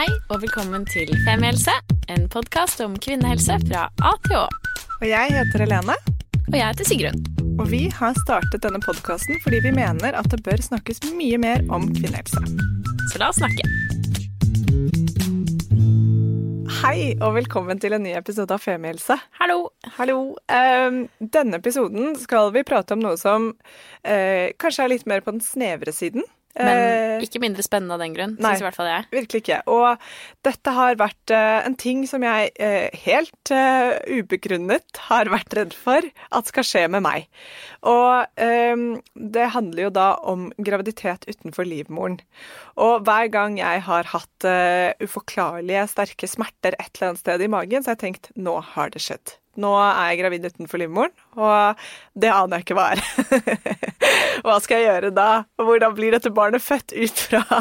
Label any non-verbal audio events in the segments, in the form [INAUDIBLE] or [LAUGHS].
Hei og velkommen til Femihelse, en podkast om kvinnehelse fra A til Å. Og jeg heter Helene. Og jeg heter Sigrun. Og vi har startet denne podkasten fordi vi mener at det bør snakkes mye mer om kvinnehelse. Så la oss snakke. Hei og velkommen til en ny episode av Femihelse. Hallo. Hallo. Um, denne episoden skal vi prate om noe som uh, kanskje er litt mer på den snevre siden. Men ikke mindre spennende av den grunn, syns i hvert fall jeg. Virkelig ikke. Og dette har vært uh, en ting som jeg uh, helt uh, ubegrunnet har vært redd for at skal skje med meg. Og det handler jo da om graviditet utenfor livmoren. Og hver gang jeg har hatt uforklarlige, sterke smerter et eller annet sted i magen, så har jeg tenkt nå har det skjedd. Nå er jeg gravid utenfor livmoren, og det aner jeg ikke hva er. [LAUGHS] hva skal jeg gjøre da? Hvordan blir dette barnet født ut fra,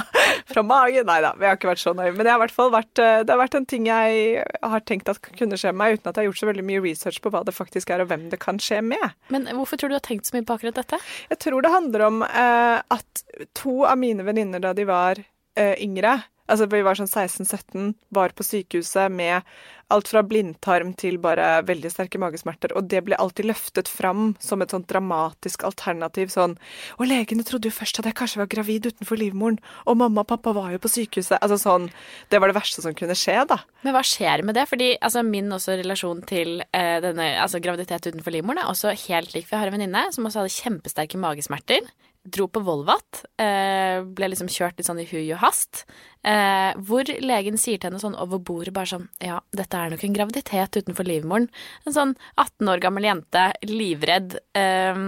fra magen? Nei da, vi har ikke vært så nøye. Men det har, vært, det har vært en ting jeg har tenkt at kunne skje med meg, uten at jeg har gjort så veldig mye research på hva det faktisk er, og hvem det kan skje med. Men hvorfor tror du du har tenkt så mye på akkurat dette? Jeg tror det handler om eh, at to av mine venninner da de var eh, yngre Altså, vi var sånn 16-17, var på sykehuset med alt fra blindtarm til bare veldig sterke magesmerter, og det ble alltid løftet fram som et sånt dramatisk alternativ sånn Og legene trodde jo først at jeg kanskje var gravid utenfor livmoren, og mamma og pappa var jo på sykehuset. Altså sånn Det var det verste som kunne skje, da. Men hva skjer med det? Fordi altså, min også relasjon til eh, denne altså graviditet utenfor livmoren er også helt lik. Vi har en venninne som også hadde kjempesterke magesmerter dro på Volvat. Eh, ble liksom kjørt litt sånn i hui og hast. Eh, hvor legen sier til henne sånn over bordet bare sånn Ja, dette er nok en graviditet utenfor livmoren. En sånn 18 år gammel jente, livredd. Eh,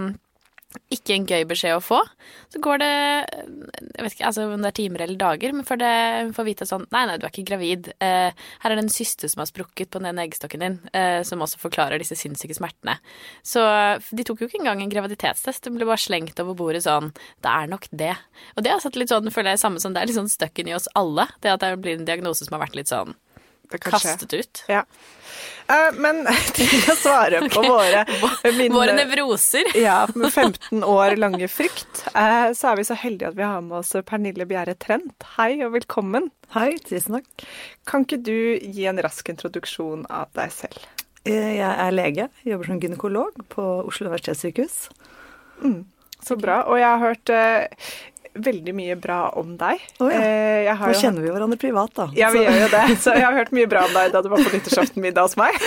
ikke en gøy beskjed å få. Så går det jeg vet ikke altså om det er timer eller dager, men før hun får vite sånn Nei, nei, du er ikke gravid. Eh, her er det en syste som har sprukket på den ene eggstokken din, eh, som også forklarer disse sinnssyke smertene. Så de tok jo ikke engang en graviditetstest. Den ble bare slengt over bordet sånn Det er nok det. Og det har satt litt sånn, føler jeg, samme som det er litt sånn støkken i oss alle. Det at det blir en diagnose som har vært litt sånn kastet ut. Ja. Uh, men [LAUGHS] til å svare på våre mine, Våre nevroser. ja, med [LAUGHS] 15 år lange frykt, uh, så er vi så heldige at vi har med oss Pernille Bjerre Trent. Hei og velkommen. Hei, tusen takk. Kan ikke du gi en rask introduksjon av deg selv? Eh, jeg er lege, jobber som gynekolog på Oslo universitetssykehus. Mm, så bra. Og jeg har hørt veldig mye bra om deg. Oh, ja. Nå Nå kjenner vi hverandre privat, da. Ja, vi gjør jo det. Så jeg har hørt mye bra om deg da du var på nyttårsaftenmiddag [LAUGHS] hos meg.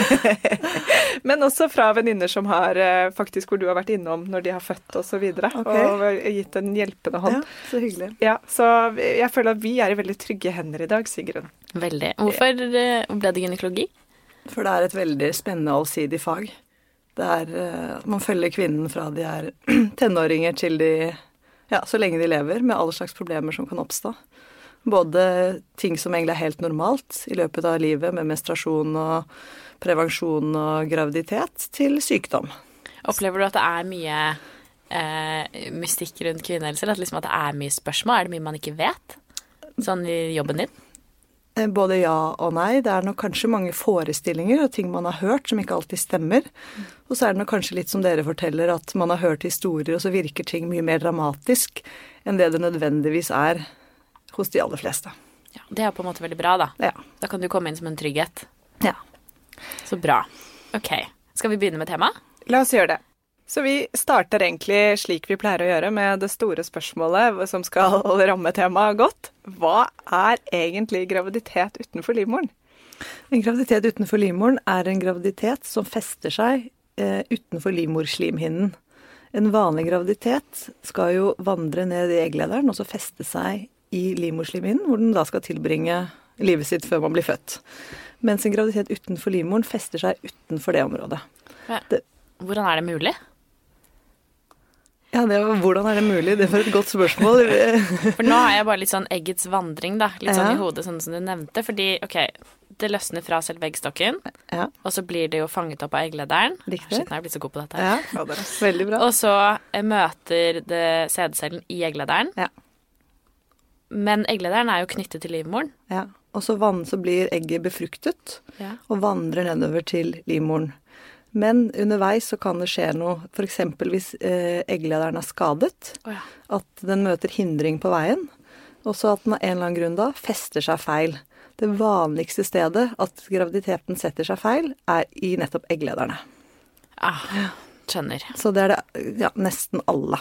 [LAUGHS] Men også fra venninner som har eh, faktisk hvor du har vært innom når de har født osv. Og, så okay. og gitt en hjelpende hånd. Ja, Så hyggelig. Ja, Så jeg føler at vi er i veldig trygge hender i dag, Sigrun. Veldig. Hvorfor eh, ble det gynekologi? For det er et veldig spennende og allsidig fag. Det er, eh, man følger kvinnen fra de er [CLEARS THROAT] tenåringer til de ja, så lenge de lever, med alle slags problemer som kan oppstå. Både ting som egentlig er helt normalt i løpet av livet, med menstruasjon og prevensjon og graviditet, til sykdom. Opplever du at det er mye eh, mystikk rundt kvinnehelse? At, liksom at det er mye spørsmål? Er det mye man ikke vet? Sånn i jobben din? Eh, både ja og nei. Det er nok kanskje mange forestillinger og ting man har hørt som ikke alltid stemmer. Og så er det nok kanskje litt som dere forteller, at man har hørt historier, og så virker ting mye mer dramatisk enn det det nødvendigvis er hos de aller fleste. Ja, Det er på en måte veldig bra, da. Ja. Da kan du komme inn som en trygghet. Ja. Så bra. Ok. Skal vi begynne med temaet? La oss gjøre det. Så vi starter egentlig slik vi pleier å gjøre, med det store spørsmålet som skal [LAUGHS] ramme temaet godt. Hva er egentlig graviditet utenfor livmoren? En graviditet utenfor livmoren er en graviditet som fester seg eh, utenfor livmorslimhinnen. En vanlig graviditet skal jo vandre ned i egglederen og så feste seg i livmorslimhinnen, hvor den da skal tilbringe livet sitt før man blir født. Mens en graviditet utenfor livmoren fester seg utenfor det området. Ja. Hvordan er det mulig? Ja, var, Hvordan er det mulig? Det var et godt spørsmål. [LAUGHS] For nå har jeg bare litt sånn eggets vandring, da. Litt sånn i hodet, sånn som du nevnte. Fordi OK, det løsner fra selve eggstokken, ja. og så blir det jo fanget opp av egglederen. Riktig. Shit, nå jeg blitt så god på dette. Ja, ja det er veldig bra. [LAUGHS] Og så eh, møter det sædcellen i egglederen. Ja. Men egglederen er jo knyttet til livmoren. Ja. Og så, vann, så blir egget befruktet ja. og vandrer nedover til livmoren. Men underveis så kan det skje noe, f.eks. hvis eh, egglederen er skadet. Oh, ja. At den møter hindring på veien. Og så at den av en eller annen grunn da fester seg feil. Det vanligste stedet at graviditeten setter seg feil, er i nettopp egglederne. Ah, skjønner. Så det er det ja, nesten alle.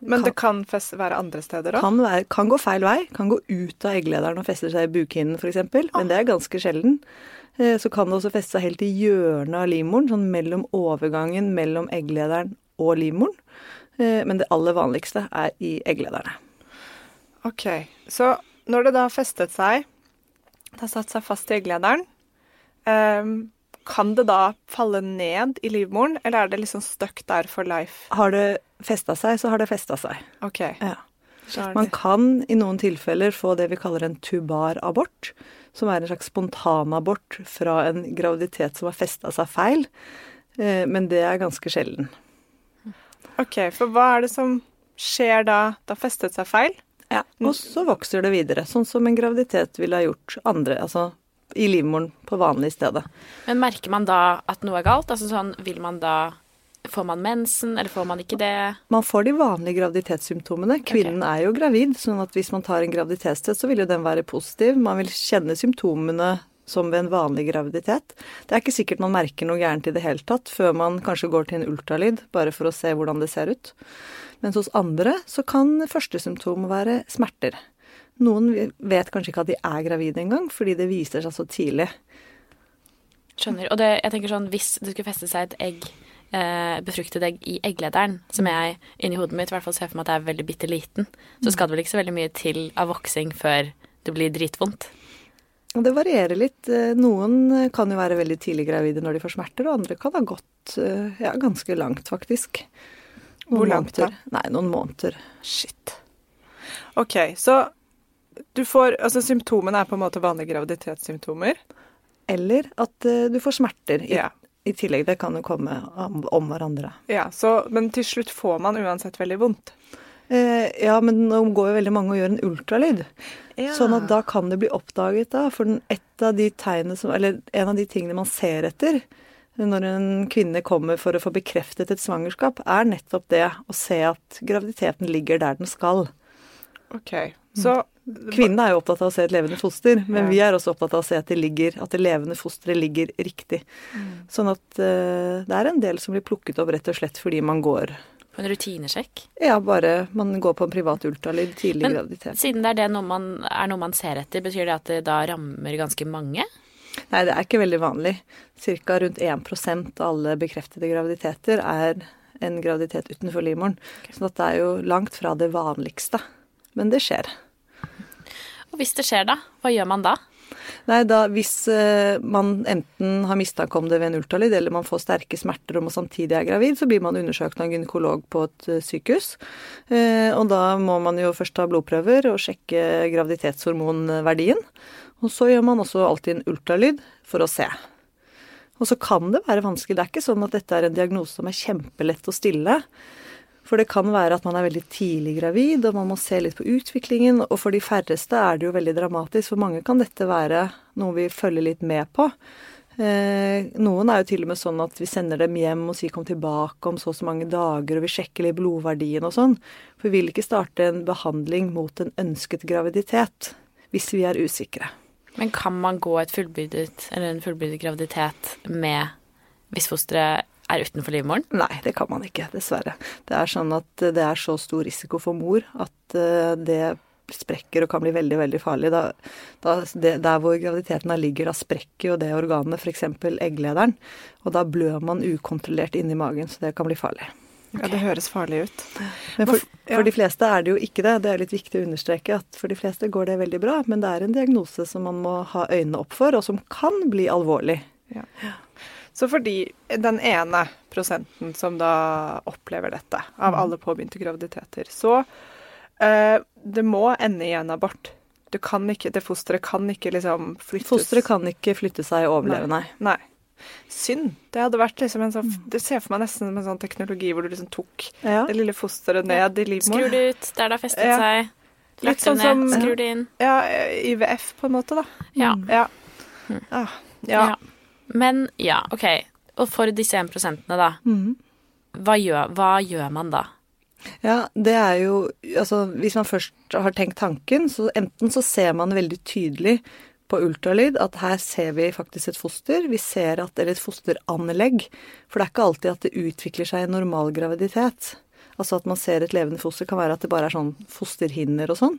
Men det kan fest være andre steder òg? Kan, være, kan gå feil vei. Kan gå ut av egglederen og feste seg i bukhinnen f.eks. Men det er ganske sjelden. Eh, Så kan det også feste seg helt i hjørnet av livmoren, sånn mellom overgangen mellom egglederen og livmoren. Eh, Men det aller vanligste er i egglederne. Ok, så når det da har festet seg, det har satt seg fast i egglederen, um, kan det da falle ned i livmoren, eller er det liksom stuck der for life? Har det festa seg, så har det festa seg. Ok, Ja. Man kan i noen tilfeller få det vi kaller en tubar abort, som er en slags spontanabort fra en graviditet som har festa seg feil. Eh, Men det er ganske sjelden. Ok, for hva er det som skjer da? Det har festet seg feil? Ja. Og så vokser det videre, sånn som en graviditet ville ha gjort andre, altså i livmoren på vanlig stedet. Men merker man da at noe er galt? Altså sånn, vil man da Får man mensen, eller får man ikke det? Man får de vanlige graviditetssymptomene. Kvinnen er jo gravid, sånn at hvis man tar en graviditetstest, så vil jo den være positiv. Man vil kjenne symptomene som ved en vanlig graviditet. Det er ikke sikkert man merker noe gærent i det hele tatt før man kanskje går til en ultralyd, bare for å se hvordan det ser ut. Mens hos andre så kan første symptom være smerter. Noen vet kanskje ikke at de er gravide engang, fordi det viser seg så tidlig. Skjønner. Og det, jeg tenker sånn, hvis det skulle feste seg et egg, eh, befruktet egg i egglederen, som jeg inni hodet mitt i hvert fall ser for meg at jeg er veldig bitte liten, så skal det vel ikke så veldig mye til av voksing før det blir dritvondt. Det varierer litt. Eh, Noen kan jo være veldig tidlig gravide når de får smerter, og andre kan ha gått eh, ja, ganske langt, faktisk. Noen Hvor langt da? Nei, noen måneder. Shit. Ok, så du får Altså symptomene er på en måte vanlige graviditetssymptomer? Eller at eh, du får smerter i, Ja. I tillegg. Det kan jo komme om, om hverandre. Ja, så, men til slutt får man uansett veldig vondt. Eh, ja, men nå går jo veldig mange og gjør en ultralyd. Ja. Sånn at da kan det bli oppdaget da. For den, et av de tegnene som, eller en av de tingene man ser etter når en kvinne kommer for å få bekreftet et svangerskap, er nettopp det å se at graviditeten ligger der den skal. Ok, så Kvinnen er jo opptatt av å se et levende foster, men vi er også opptatt av å se at det, ligger, at det levende fosteret ligger riktig. Mm. Sånn at uh, det er en del som blir plukket opp rett og slett fordi man går På en rutinesjekk. Ja, bare man går på en privat ultralyd tidlig Men graviditet. siden det er, det noe man, er noe man ser etter, betyr det at det da rammer ganske mange? Nei, det er ikke veldig vanlig. Cirka rundt 1% av alle bekreftede graviditeter er en graviditet utenfor livmoren. Så det er jo langt fra det vanligste. Men det skjer. Hvis det skjer, da? Hva gjør man da? Nei, da hvis eh, man enten har mistanke om det ved en ultralyd, eller man får sterke smerter og man samtidig er gravid, så blir man undersøkt av en gynekolog på et eh, sykehus. Eh, og da må man jo først ta blodprøver og sjekke graviditetshormonverdien. Og så gjør man også alltid en ultralyd for å se. Og så kan det være vanskelig. Det er ikke sånn at dette er en diagnose som er kjempelett å stille. For det kan være at man er veldig tidlig gravid, og man må se litt på utviklingen. Og for de færreste er det jo veldig dramatisk. For mange kan dette være noe vi følger litt med på. Eh, noen er jo til og med sånn at vi sender dem hjem og sier kom tilbake om så og så mange dager, og vi sjekker litt blodverdien og sånn. For vi vil ikke starte en behandling mot en ønsket graviditet hvis vi er usikre. Men kan man gå et fullbyrdet, eller en fullbyrdet graviditet med hvis fosteret er utenfor livmoren? Nei, det kan man ikke, dessverre. Det er sånn at det er så stor risiko for mor at eh, det sprekker og kan bli veldig, veldig farlig. Da, da, det, der hvor graviditeten ligger, da sprekker jo det organet, f.eks. egglederen. Og da blør man ukontrollert inni magen, så det kan bli farlig. Ja, det høres farlig ut. Men for, for de fleste er det jo ikke det. Det er litt viktig å understreke at for de fleste går det veldig bra, men det er en diagnose som man må ha øynene opp for, og som kan bli alvorlig. Så fordi den ene prosenten som da opplever dette, av alle påbegynte graviditeter, så eh, det må ende i en abort. Du kan ikke, det fosteret kan ikke liksom flyttes. Fosteret kan ikke flytte seg og overleve, nei. Nei. Synd. Det hadde vært liksom en sånn Det ser for meg nesten som en sånn teknologi hvor du liksom tok Ja. det lille fosteret ned i livmoren. Skrur det ut der det har festet Ja. seg. Litt sånn ned, som skrur det inn. ja, IVF, på en måte, da. Ja. Ja. Ah, ja. Men ja, OK. Og for disse 1 prosentene, da. Mm. Hva gjør, hva gjør man da? Ja, det er jo Altså, hvis man først har tenkt tanken, så enten så ser man veldig tydelig på ultralyd at her ser vi faktisk et foster. Vi ser at Eller et fosteranlegg. For det er ikke alltid at det utvikler seg i normal graviditet. Altså at man ser et levende foster kan være at det bare er sånn fosterhinner og sånn.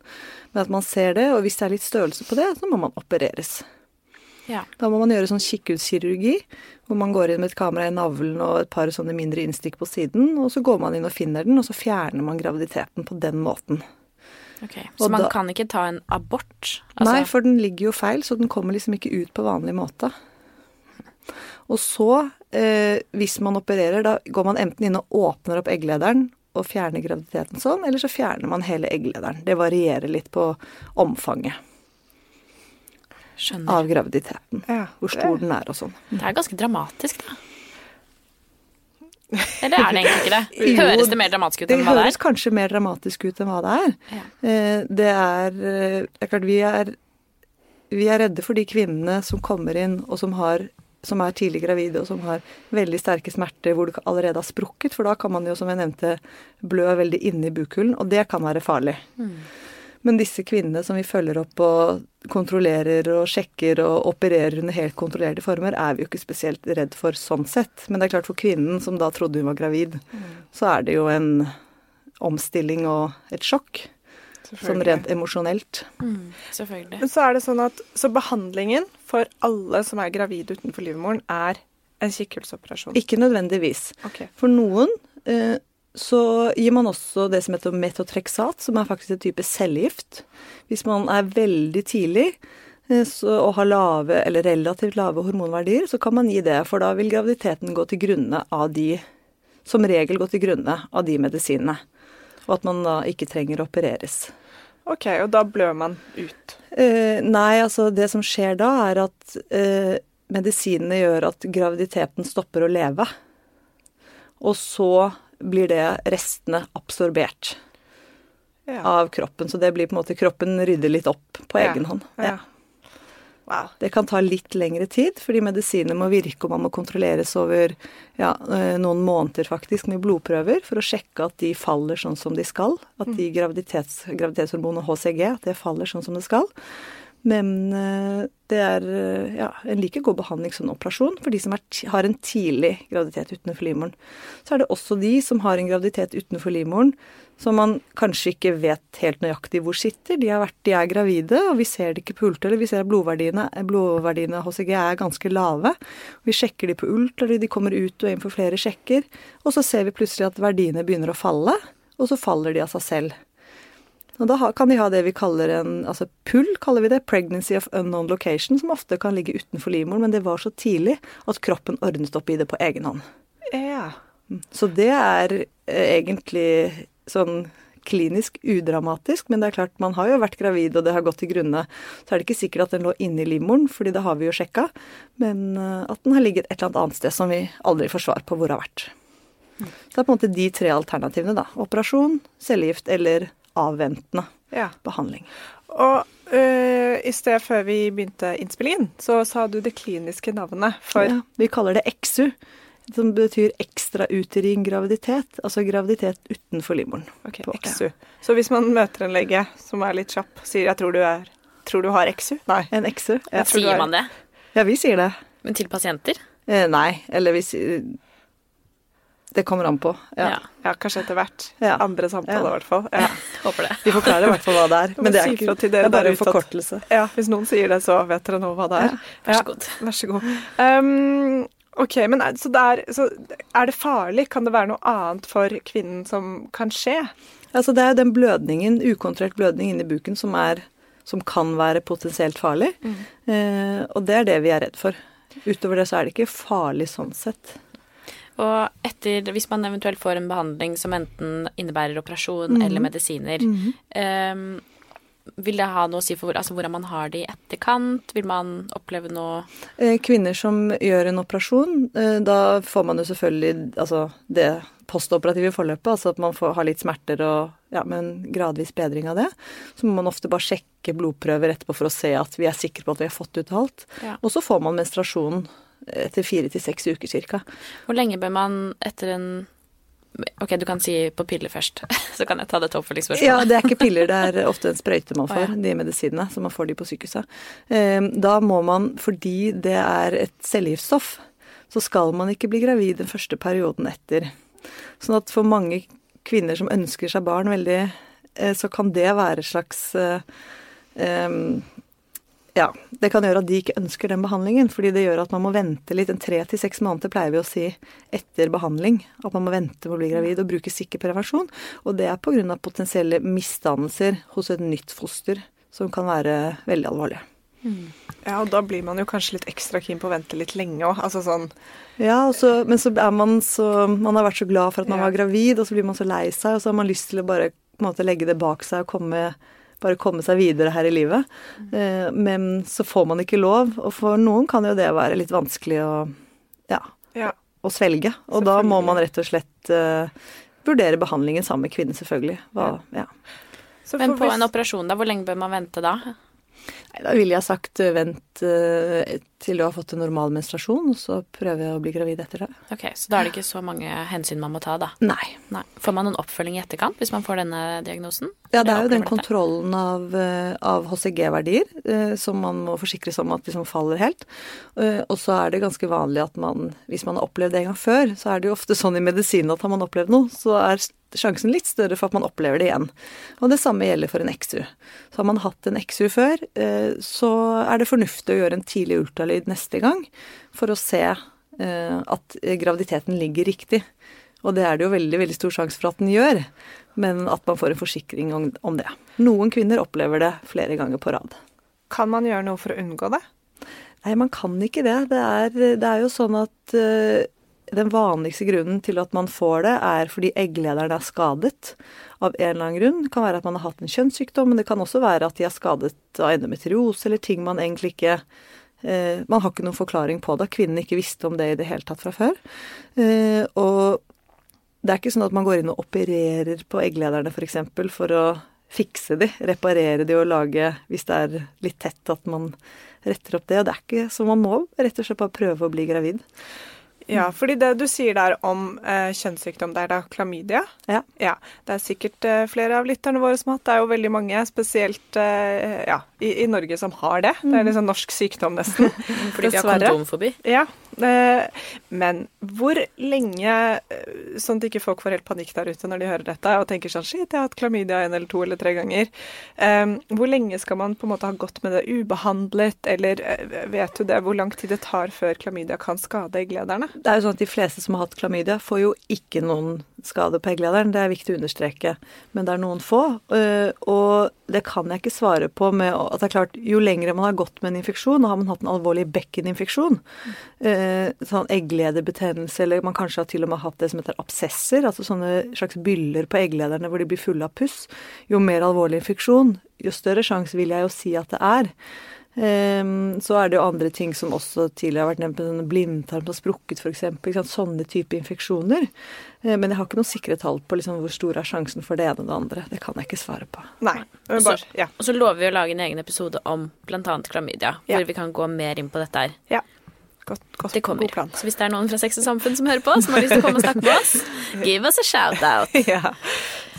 Men at man ser det, og hvis det er litt størrelse på det, så må man opereres. Ja. Da må man gjøre sånn kikhuskirurgi, hvor man går inn med et kamera i navlen og et par sånne mindre innstikk på siden, og så går man inn og finner den, og så fjerner man graviditeten på den måten. Ok, Så Og man da- kan ikke ta en abort? Altså, Nei, for den ligger jo feil, så den kommer liksom ikke ut på vanlig måte. Og så, eh, hvis man opererer, da går man enten inn og åpner opp egglederen og fjerner graviditeten sånn, eller så fjerner man hele egglederen. Det varierer litt på omfanget Skjønner. av graviditeten. Ja, Hvor stor den er og sånn. Det er ganske dramatisk, da. [LAUGHS] Eller er det egentlig ikke det? Jo, Høres det mer dramatisk ut Det enn hva det er? Det høres kanskje mer dramatisk ut enn hva det er. Ja. Eh, Det er, eh, det er klart vi er, vi er redde for de kvinnene som kommer inn og som, har, som er tidlig gravide og som har veldig sterke smerter hvor det allerede har sprukket, for da kan man jo, som jeg nevnte, blø veldig inne i bukhulen, og det kan være farlig. Men disse kvinnene som vi følger opp og kontrollerer og sjekker og opererer under helt kontrollerte former, er vi jo ikke spesielt redd for sånn sett. Men det er klart for kvinnen som da trodde hun var gravid, så er det jo en omstilling og et sjokk. Sånn rent emosjonelt. Mm, selvfølgelig. Men så er det sånn at så behandlingen for alle som er gravide utenfor livmoren, er en kikkhullsoperasjon. Ikke nødvendigvis. Okay. For noen eh, så gir man også det som heter metotreksat, som er faktisk en type cellegift. Hvis man er veldig tidlig eh, så, og har lave eller relativt lave hormonverdier, så kan man gi det, for da vil graviditeten gå til grunne av de Som regel gå til grunne av de medisinene. Og at man da ikke trenger å opereres. ok, og da blør man ut. Eh, nei, altså det som skjer da, er at eh, medisinene gjør at graviditeten stopper å leve. Og så blir det restene absorbert Ja. av kroppen. Så det blir på en måte kroppen rydder litt opp på egen hånd. Ja. Wow. Det kan ta litt lengre tid, fordi medisiner må virke, og man må kontrolleres over ja, eh, noen måneder faktisk med blodprøver for å sjekke at de faller sånn som de skal. At de graviditets, graviditetshormonet HCG at det faller sånn som det skal. Men eh, det er eh, ja, en like god behandling som en operasjon for de som er, har en tidlig graviditet utenfor livmoren. Så er det også de som har en graviditet utenfor livmoren som man kanskje ikke vet helt nøyaktig hvor sitter. De, vært, de er gravide, og vi ser det ikke på ultralyd. Vi ser at blodverdiene, blodverdiene HCG er ganske lave. Vi sjekker de på ultralyd, de kommer ut og inn for flere sjekker. Og så ser vi plutselig at verdiene begynner å falle, og så faller de av seg selv. Og da kan de ha det vi kaller en altså pull, kaller vi det, pregnancy of unknown location, som ofte kan ligge utenfor livmoren, men det var så tidlig at kroppen ordnet opp i det på egen hånd. Ja. Så det er eh, egentlig sånn klinisk udramatisk, men det er klart, man har jo vært gravid, og det har gått til grunne. Så er det ikke sikkert at den lå inne i livmoren, fordi det har vi jo sjekka, men eh, at den har ligget et eller annet annet sted som vi aldri får svar på hvor har vært. Så det er på en måte de tre alternativene, da. Operasjon, cellegift eller avventende ja. behandling. Og øh, i sted før vi begynte innspillingen, så sa du det kliniske navnet for Ja, vi kaller det EXU, som betyr ekstrauterin graviditet, altså graviditet utenfor livmoren. Ok, På- XU. Så hvis man møter en lege som er litt kjapp, sier 'jeg tror du, er, tror du har EXU'? Nei. En EXU. Sier er- man det? ja, vi sier det. Men til pasienter? Eh, nei, eller vi sier Det kommer an på. Ja. Ja. Ja, kanskje etter hvert. Ja. Andre samtaler, Ja. i hvert fall. Ja. Håper det. Vi forklarer i hvert fall hva det er. Men det er, ikke, til det dere er bare en forkortelse. ja, hvis noen sier det, så vet dere nå hva det er. Vær så Ja, god. Vær så god. Um, ok, men er, så, det er, så er det farlig? Kan det være noe annet for kvinnen som kan skje? Altså, det er jo den blødningen, ukontrollert blødning inni buken, som, er, som kan være potensielt farlig. Eh, og det er det vi er redd for. Utover det så er det ikke farlig sånn sett. Og etter, hvis man eventuelt får en behandling som enten innebærer operasjon Mhm. eller medisiner, ehm, vil det ha noe å si for altså, hvordan man har det i etterkant? Vil man oppleve noe Eh, Kvinner som gjør en operasjon, eh, da får man jo selvfølgelig altså, det postoperative forløpet, altså at man får, har litt smerter og ja, med en gradvis bedring av det. Så må man ofte bare sjekke blodprøver etterpå for å se at vi er sikre på at vi har fått ut alt. Ja. Og så får man menstruasjon etter fire til seks uker cirka. Hvor lenge bør man etter en Ok, du kan si på piller først, [LAUGHS] så kan jeg ta dette oppfølgingsspørsmålet. Ja, det er ikke piller, det er ofte en sprøyte man får, får, ja. de medisinene, så man får de på sykehuset. Eh, Da må man, fordi det er et cellegiftstoff, så skal man ikke bli gravid den første perioden etter. Sånn at for mange kvinner som ønsker seg barn veldig, eh, så kan det være et slags eh, em, ja, det kan gjøre at de ikke ønsker den behandlingen, fordi det gjør at man må vente litt. En tre til seks måneder pleier vi å si etter behandling. At man må vente med å bli gravid og bruke sikker prevensjon. Og det er pga. potensielle misdannelser hos et nytt foster, som kan være veldig alvorlige. Ja, og da blir man jo kanskje litt ekstra keen på å vente litt lenge òg. Altså sånn Ja, og så, men så er man så Man har vært så glad for at man Ja. var gravid, og så blir man så lei seg, og så har man lyst til å bare på en måte legge det bak seg og komme, bare komme seg videre her i livet. Eh, men så får man ikke lov, og for noen kan jo det være litt vanskelig å ja, Ja. å svelge. Og da må man rett og slett uh, vurdere behandlingen sammen med kvinnen, selvfølgelig. Hva, ja. Så Men på hvis- en operasjon, da, hvor lenge bør man vente da? Nei, da ville jeg sagt eh, vent eh, til du har fått en normal menstruasjon, og så prøver jeg å bli gravid etter det. Ok, Så da er det ikke så mange hensyn man må ta, da? Nei. Nei. Får man noen oppfølging i etterkant hvis man får denne diagnosen? Ja, det er jo den kontrollen av, eh, av HCG-verdier som man må forsikre seg om at liksom faller helt. Og så er det ganske vanlig at man, hvis man har opplevd det en gang før, så er det jo ofte sånn i medisinen at har man opplevd noe, så er sjansen litt større for at man opplever det igjen. Og det samme gjelder for en XU. Så har man hatt en XU før, så er det fornuftig å gjøre en tidlig ultralyd neste gang for å se eh, at graviditeten ligger riktig. Og det er det jo veldig, veldig stor sjanse for at den gjør, men at man får en forsikring om, det. Noen kvinner opplever det flere ganger på rad. Kan man gjøre noe for å unngå det? Nei, man kan ikke det. Det er, det er jo sånn at eh, den vanligste grunnen til at man får det, er fordi egglederen er skadet av en eller annen grunn. Det kan være at man har hatt en kjønnssykdom, men det kan også være at de er skadet av endometriose eller ting man egentlig ikke eh, Man har ikke noen forklaring på det. Kvinnen ikke visste om det i det hele tatt fra før. Eh, og det er ikke sånn at man går inn og opererer på egglederne f.eks. For, eksempel, for å fikse de, reparere de og lage, hvis det er litt tett, at man retter opp det. Og det er ikke så man må rett og slett bare prøve å bli gravid. Ja, fordi det du sier der om eh, kjønnssykdom, det er da klamydia? Ja. Ja, Det er sikkert eh, flere av lytterne våre som har hatt. Det er jo veldig mange, spesielt eh, ja, i, i Norge, som har det. Det er liksom norsk sykdom, nesten. [LAUGHS] Fordi de har kondomfobi? Ja, eh, men hvor lenge eh, Sånn at ikke folk får helt panikk der ute når de hører dette og tenker sånn Shit, jeg har hatt klamydia en eller to eller tre ganger. Eh, hvor lenge skal man på en måte ha gått med det ubehandlet, eller eh, vet du det, hvor lang tid det tar før klamydia kan skade egglederne? Det er jo sånn at De fleste som har hatt klamydia, får jo ikke noen skade på egglederen. Det er viktig å understreke. Men det er noen få. øh, Og det kan jeg ikke svare på med at det er klart, Jo lengre man har gått med en infeksjon, og har man hatt en alvorlig bekkeninfeksjon, øh, sånn egglederbetennelse, eller man kanskje har til og med hatt det som heter absesser, altså sånne slags byller på egglederne hvor de blir fulle av puss, jo mer alvorlig infeksjon, jo større sjanse vil jeg jo si at det er. Ehm, så er det jo andre ting som også tidligere har vært nevnt, med blindtarm som har sprukket f.eks. Sånne type infeksjoner. Eh, Men jeg har ikke noe sikre tall på liksom hvor stor er sjansen for det ene og det andre. Det kan jeg ikke svare på. Nei. Og så- ja. Og så lover vi å lage en egen episode om bl.a. klamydia, Ja. hvor vi kan gå mer inn på dette her. ja. Godt, godt, Det kommer. God plan. Så hvis det er noen fra Sex og Samfunn som hører på, som har lyst til å komme og snakke med oss, [LAUGHS] give us a shout-out. ja,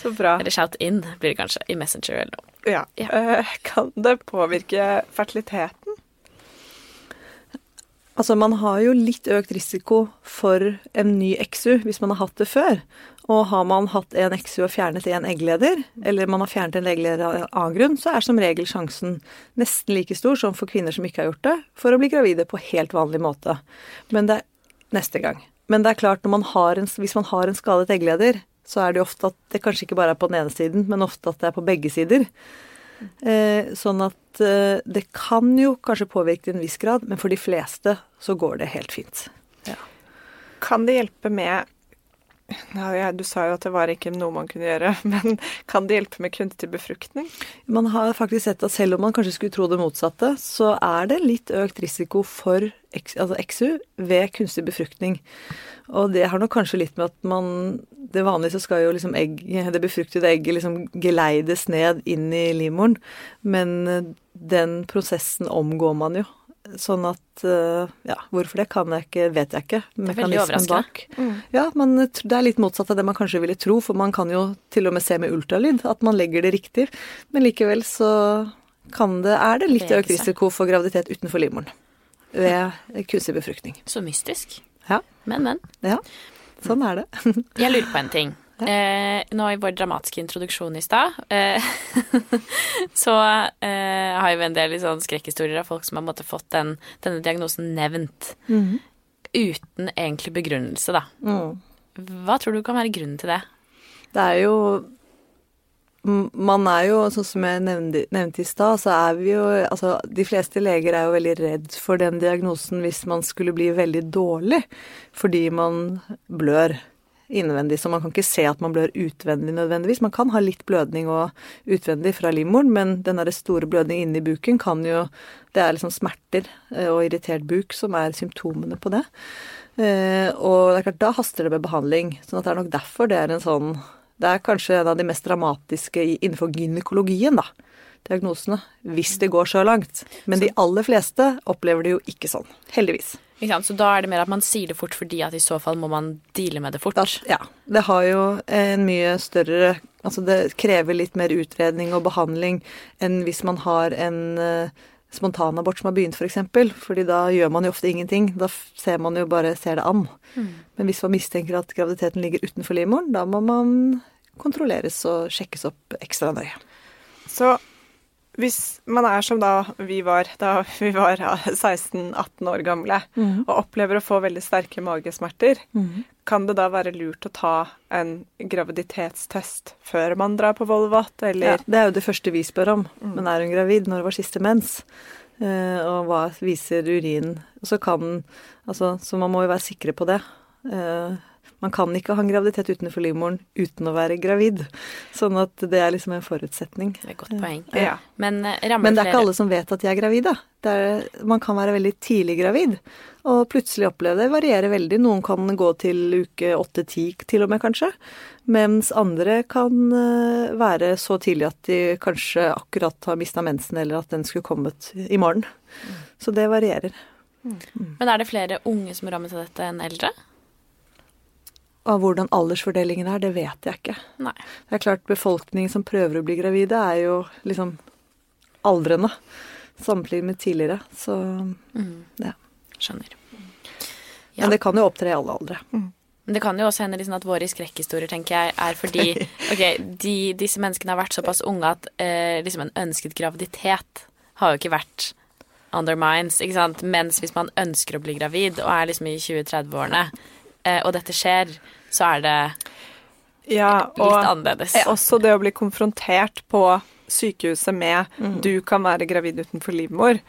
så bra. Eller shout-in, blir det kanskje, i Messenger eller noe. Ja. Ja. Eh, kan det påvirke fertiliteten? Altså, man har jo litt økt risiko for en ny XU hvis man har hatt det før. Og har man hatt en XU og fjernet en eggleder, eller man har fjernet en eggleder av en annen grunn, så er som regel sjansen nesten like stor som for kvinner som ikke har gjort det, for å bli gravide på helt vanlig måte. Men det er neste gang. Men det er klart, man har en, hvis man har en skadet eggleder, så er det jo ofte at det kanskje ikke bare er på den ene siden, men ofte at det er på begge sider. Eh, sånn at eh, det kan jo kanskje påvirke til en viss grad, men for de fleste så går det helt fint. Kan det hjelpe med ja, Du sa jo at det var ikke noe man kunne gjøre, [LAUGHS] men kan det hjelpe med kunstig befruktning? Man har faktisk sett at selv om man kanskje skulle tro det motsatte, så er det litt økt risiko for altså XU ved kunstig befruktning. Og det har nok kanskje litt med at man Det vanlige så skal jo liksom egg, det befruktede egget liksom geleides ned inn i livmoren, men den prosessen omgår man jo Sånn at eh, Ja, hvorfor det kan jeg ikke, vet jeg ikke. Mekanismen overraskende. Mm. Ja, men det er litt motsatt av det man kanskje ville tro, for man kan jo til og med se med ultralyd at man legger det riktig. Men likevel så kan det, er det litt økt risiko for graviditet utenfor livmoren ved kunstig befruktning. Så mystisk. Ja, Men, men. ja. Sånn er det. Jeg lurer på en ting. Eh, nå i vår dramatiske introduksjon i stad, eh, [LAUGHS] så eh, har vi en del sånn skrekkhistorier av folk som har måttet fått den, denne diagnosen nevnt. Uten egentlig begrunnelse, da. Mm. Hva tror du kan være grunnen til det? Det er jo Man er jo, sånn som jeg nevnte, nevnte i stad, så er vi jo Altså, de fleste leger er jo veldig redd for den diagnosen hvis man skulle bli veldig dårlig fordi man blør innvendig. Så man kan ikke se at man blør utvendig nødvendigvis. Man kan ha litt blødning og utvendig fra livmoren, men den derre store blødningen inni buken kan jo Det er liksom smerter eh, og irritert buk som er symptomene på det. Eh, og det er klart, da haster det med behandling. sånn at det er nok derfor det er en sånn Det er kanskje en av de mest dramatiske innenfor gynekologien, da. Diagnosene. Hvis det går så langt. Men de aller fleste opplever det jo ikke sånn. Heldigvis. Ikke sant? Så da er det mer at man sier det fort fordi at i så fall må man deale med det fort. Da, ja. Det har jo en mye større Altså det krever litt mer utredning og behandling enn hvis man har en uh, spontanabort som har begynt, f.eks. For eksempel. Fordi da gjør man jo ofte ingenting. Da ser man jo bare ser det an. Men hvis man mistenker at graviditeten ligger utenfor livmoren, da må man kontrolleres og sjekkes opp ekstra nøye. Så hvis man er som da vi var da [LAUGHS] vi var 16-18 år gamle, mm. og opplever å få veldig sterke magesmerter, kan det da være lurt å ta en graviditetstest før man drar på Volvat, Ja, det er jo det første vi spør om. Men er hun gravid? Når var siste mens? Eh, og hva viser urin? Så kan Altså, så man må jo være sikre på det. Eh, man kan ikke ha en graviditet utenfor livmoren uten å være gravid. Sånn at det er liksom en forutsetning. Det er et godt poeng. Ja. Men eh, Men det er ikke alle som vet at de er gravide. Er, man kan være veldig tidlig gravid, og plutselig oppleve det. varierer veldig. Noen kan gå til uke åtte-ti til og med, kanskje. Mens andre kan eh, være så tidlig at de kanskje akkurat har mista mensen, eller at den skulle kommet i morgen. Så det varierer. Men er det flere unge som rammes av dette enn eldre? Og hvordan aldersfordelingen er, det vet jeg ikke. Nei. Det er klart, befolkningen som prøver å bli gravide, er jo liksom aldrende sammenlignet med tidligere. Så ja. Skjønner. Ja. Men det kan jo opptre i alle aldre. Men det kan jo også hende liksom at våre skrekkhistorier tenker jeg, er fordi [LAUGHS] ok, de, disse menneskene har vært såpass unge at eh, liksom en ønsket graviditet har jo ikke vært on their minds. Mens hvis man ønsker å bli gravid og er liksom i 20-30-årene, eh, og dette skjer, så er det Ja, litt og annerledes. også det å bli konfrontert på sykehuset med 'du kan være gravid utenfor livmor',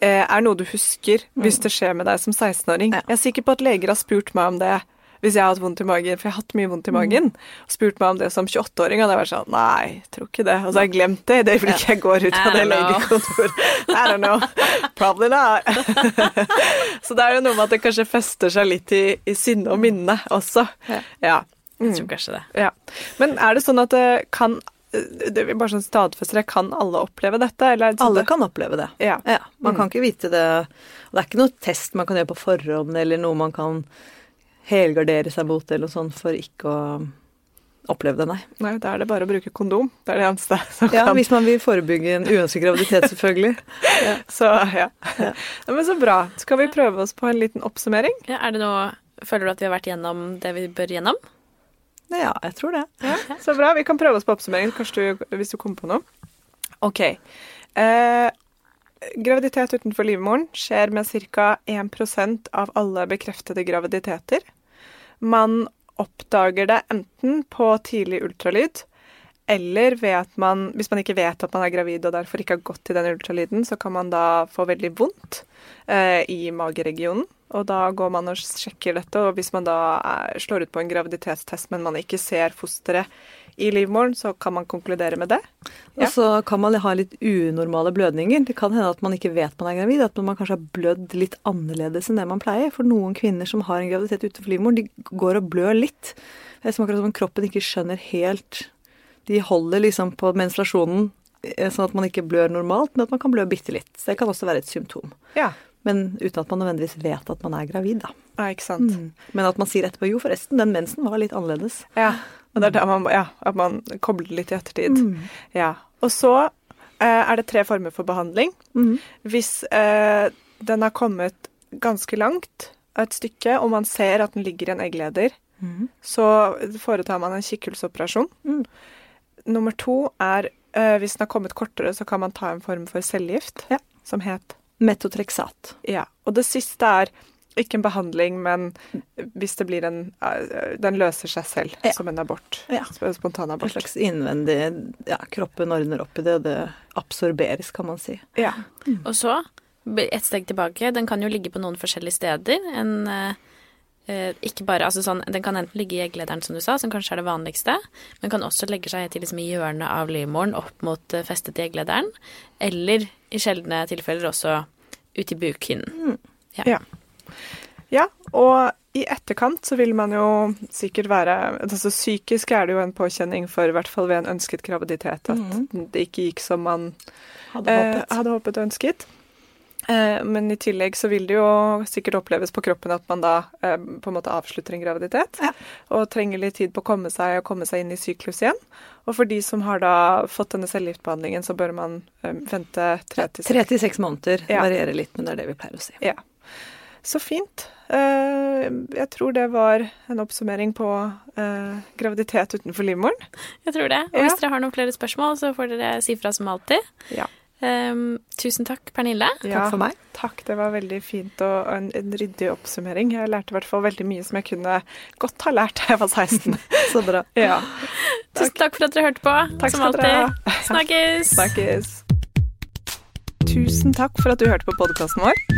eh, er noe du husker hvis det skjer med deg som 16-åring. Ja. Jeg er sikker på at leger har spurt meg om det hvis jeg har hatt vondt i magen, for jeg har hatt mye vondt i magen. Og spurt meg om det som 28-åring, og jeg vært sånn Nei, tror ikke det. Og så har jeg glemt det i det øyeblikket jeg går ut av det legekontoret. I don't know. Probably not. [LAUGHS] så det er jo noe med at det kanskje fester seg litt i, i sinne og minne også. Ja. Jeg tror kanskje det. Ja. Men er det sånn at det kan det vil bare sånn stadfester Kan alle oppleve dette? Eller er det sånn Alle kan oppleve det. Ja. Ja, man kan ikke vite det. Det er ikke noe test man kan gjøre på forhånd, eller noe man kan helgardere seg mot, eller noe sånt, for ikke å oppleve det, nei. Nei, da er det bare å bruke kondom. Det er det eneste som Ja, kan hvis man vil forebygge en uønsket graviditet, selvfølgelig. [LAUGHS] Så ja. ja. Men så bra. Skal vi prøve oss på en liten oppsummering? Ja, er det noe Føler du at vi har vært gjennom det vi bør gjennom? Ja, jeg tror det. Ja, så bra. Vi kan prøve oss på oppsummering kanskje du, hvis du kommer på noe. OK. Eh, graviditet utenfor livmoren skjer med ca. 1% av alle bekreftede graviditeter. Man oppdager det enten på tidlig ultralyd eller man Hvis man ikke vet at man er gravid og derfor ikke har gått til den ultralyden, så kan man da få veldig vondt eh, i mageregionen. Og da går man og sjekker dette, og hvis man da er, slår ut på en graviditetstest, men man ikke ser fosteret i livmoren, så kan man konkludere med det. Ja. Og så kan man ha litt unormale blødninger. Det kan hende at man ikke vet man er gravid, at man kanskje har blødd litt annerledes enn det man pleier. For noen kvinner som har en graviditet utenfor livmoren, de går og blør litt. Det er som akkurat som om kroppen ikke skjønner helt De holder liksom på menstruasjonen eh, sånn at man ikke blør normalt, men at man kan blø bitte litt. Så det kan også være et symptom. Ja. Men uten at man nødvendigvis vet at man er gravid, da. Ja, ikke sant. Men at man sier etterpå jo, forresten, den mensen var litt annerledes. Ja. Og det er da man, ja, at man kobler litt i ettertid. Ja. Og så eh, er det tre former for behandling. Hvis eh, den har kommet ganske langt, et stykke, og man ser at den ligger i en eggleder, så foretar man en kikkhullsoperasjon. Mm. Nummer to er eh, hvis den har kommet kortere, så kan man ta en form for cellegift, Ja. som het Metotrexat. Ja. Og det siste er ikke en behandling, men hvis det blir en eh, Den løser seg selv Ja. som en abort. Ja. Spontanabort. En slags innvendig Ja, kroppen ordner opp i det, og det absorberes, kan man si. Ja. Og så, et steg tilbake, den kan jo ligge på noen forskjellige steder. En, eh, eh, ikke bare, altså sånn, den kan enten ligge i egglederen, som du sa, som kanskje er det vanligste, men kan også legge seg til liksom i hjørnet av livmoren opp mot festet i egglederen, eller i sjeldne tilfeller også ut i bukhinnen. Ja. ja. Og i etterkant så vil man jo sikkert være altså Psykisk er det jo en påkjenning for, i hvert fall ved en ønsket graviditet, at det ikke gikk som man Hadde eh, håpet. hadde håpet og ønsket. Eh, men i tillegg så vil det jo sikkert oppleves på kroppen at man da eh, på en måte avslutter en graviditet. Ja. Og trenger litt tid på å komme seg og komme seg inn i syklus igjen. Og for de som har da fått denne cellegiftbehandlingen, så bør man eh, vente tre til Tre til seks måneder Ja. varierer litt, men det er det vi pleier å si. Ja. Så fint. Eh, jeg tror det var en oppsummering på eh, graviditet utenfor livmoren. Jeg tror det. Og Ja. hvis dere har noen flere spørsmål, så får dere si fra som alltid. Ja. Um, tusen takk, Pernille. Ja, for meg. Takk, det var veldig fint og en, en ryddig oppsummering. Jeg lærte i hvert fall veldig mye som jeg kunne godt ha lært da jeg var 16. [LAUGHS] Så bra. ja. Tusen takk for at dere hørte på, Takk som alltid. Snakkes! Snakkes. Tusen takk for at du hørte på podkasten vår.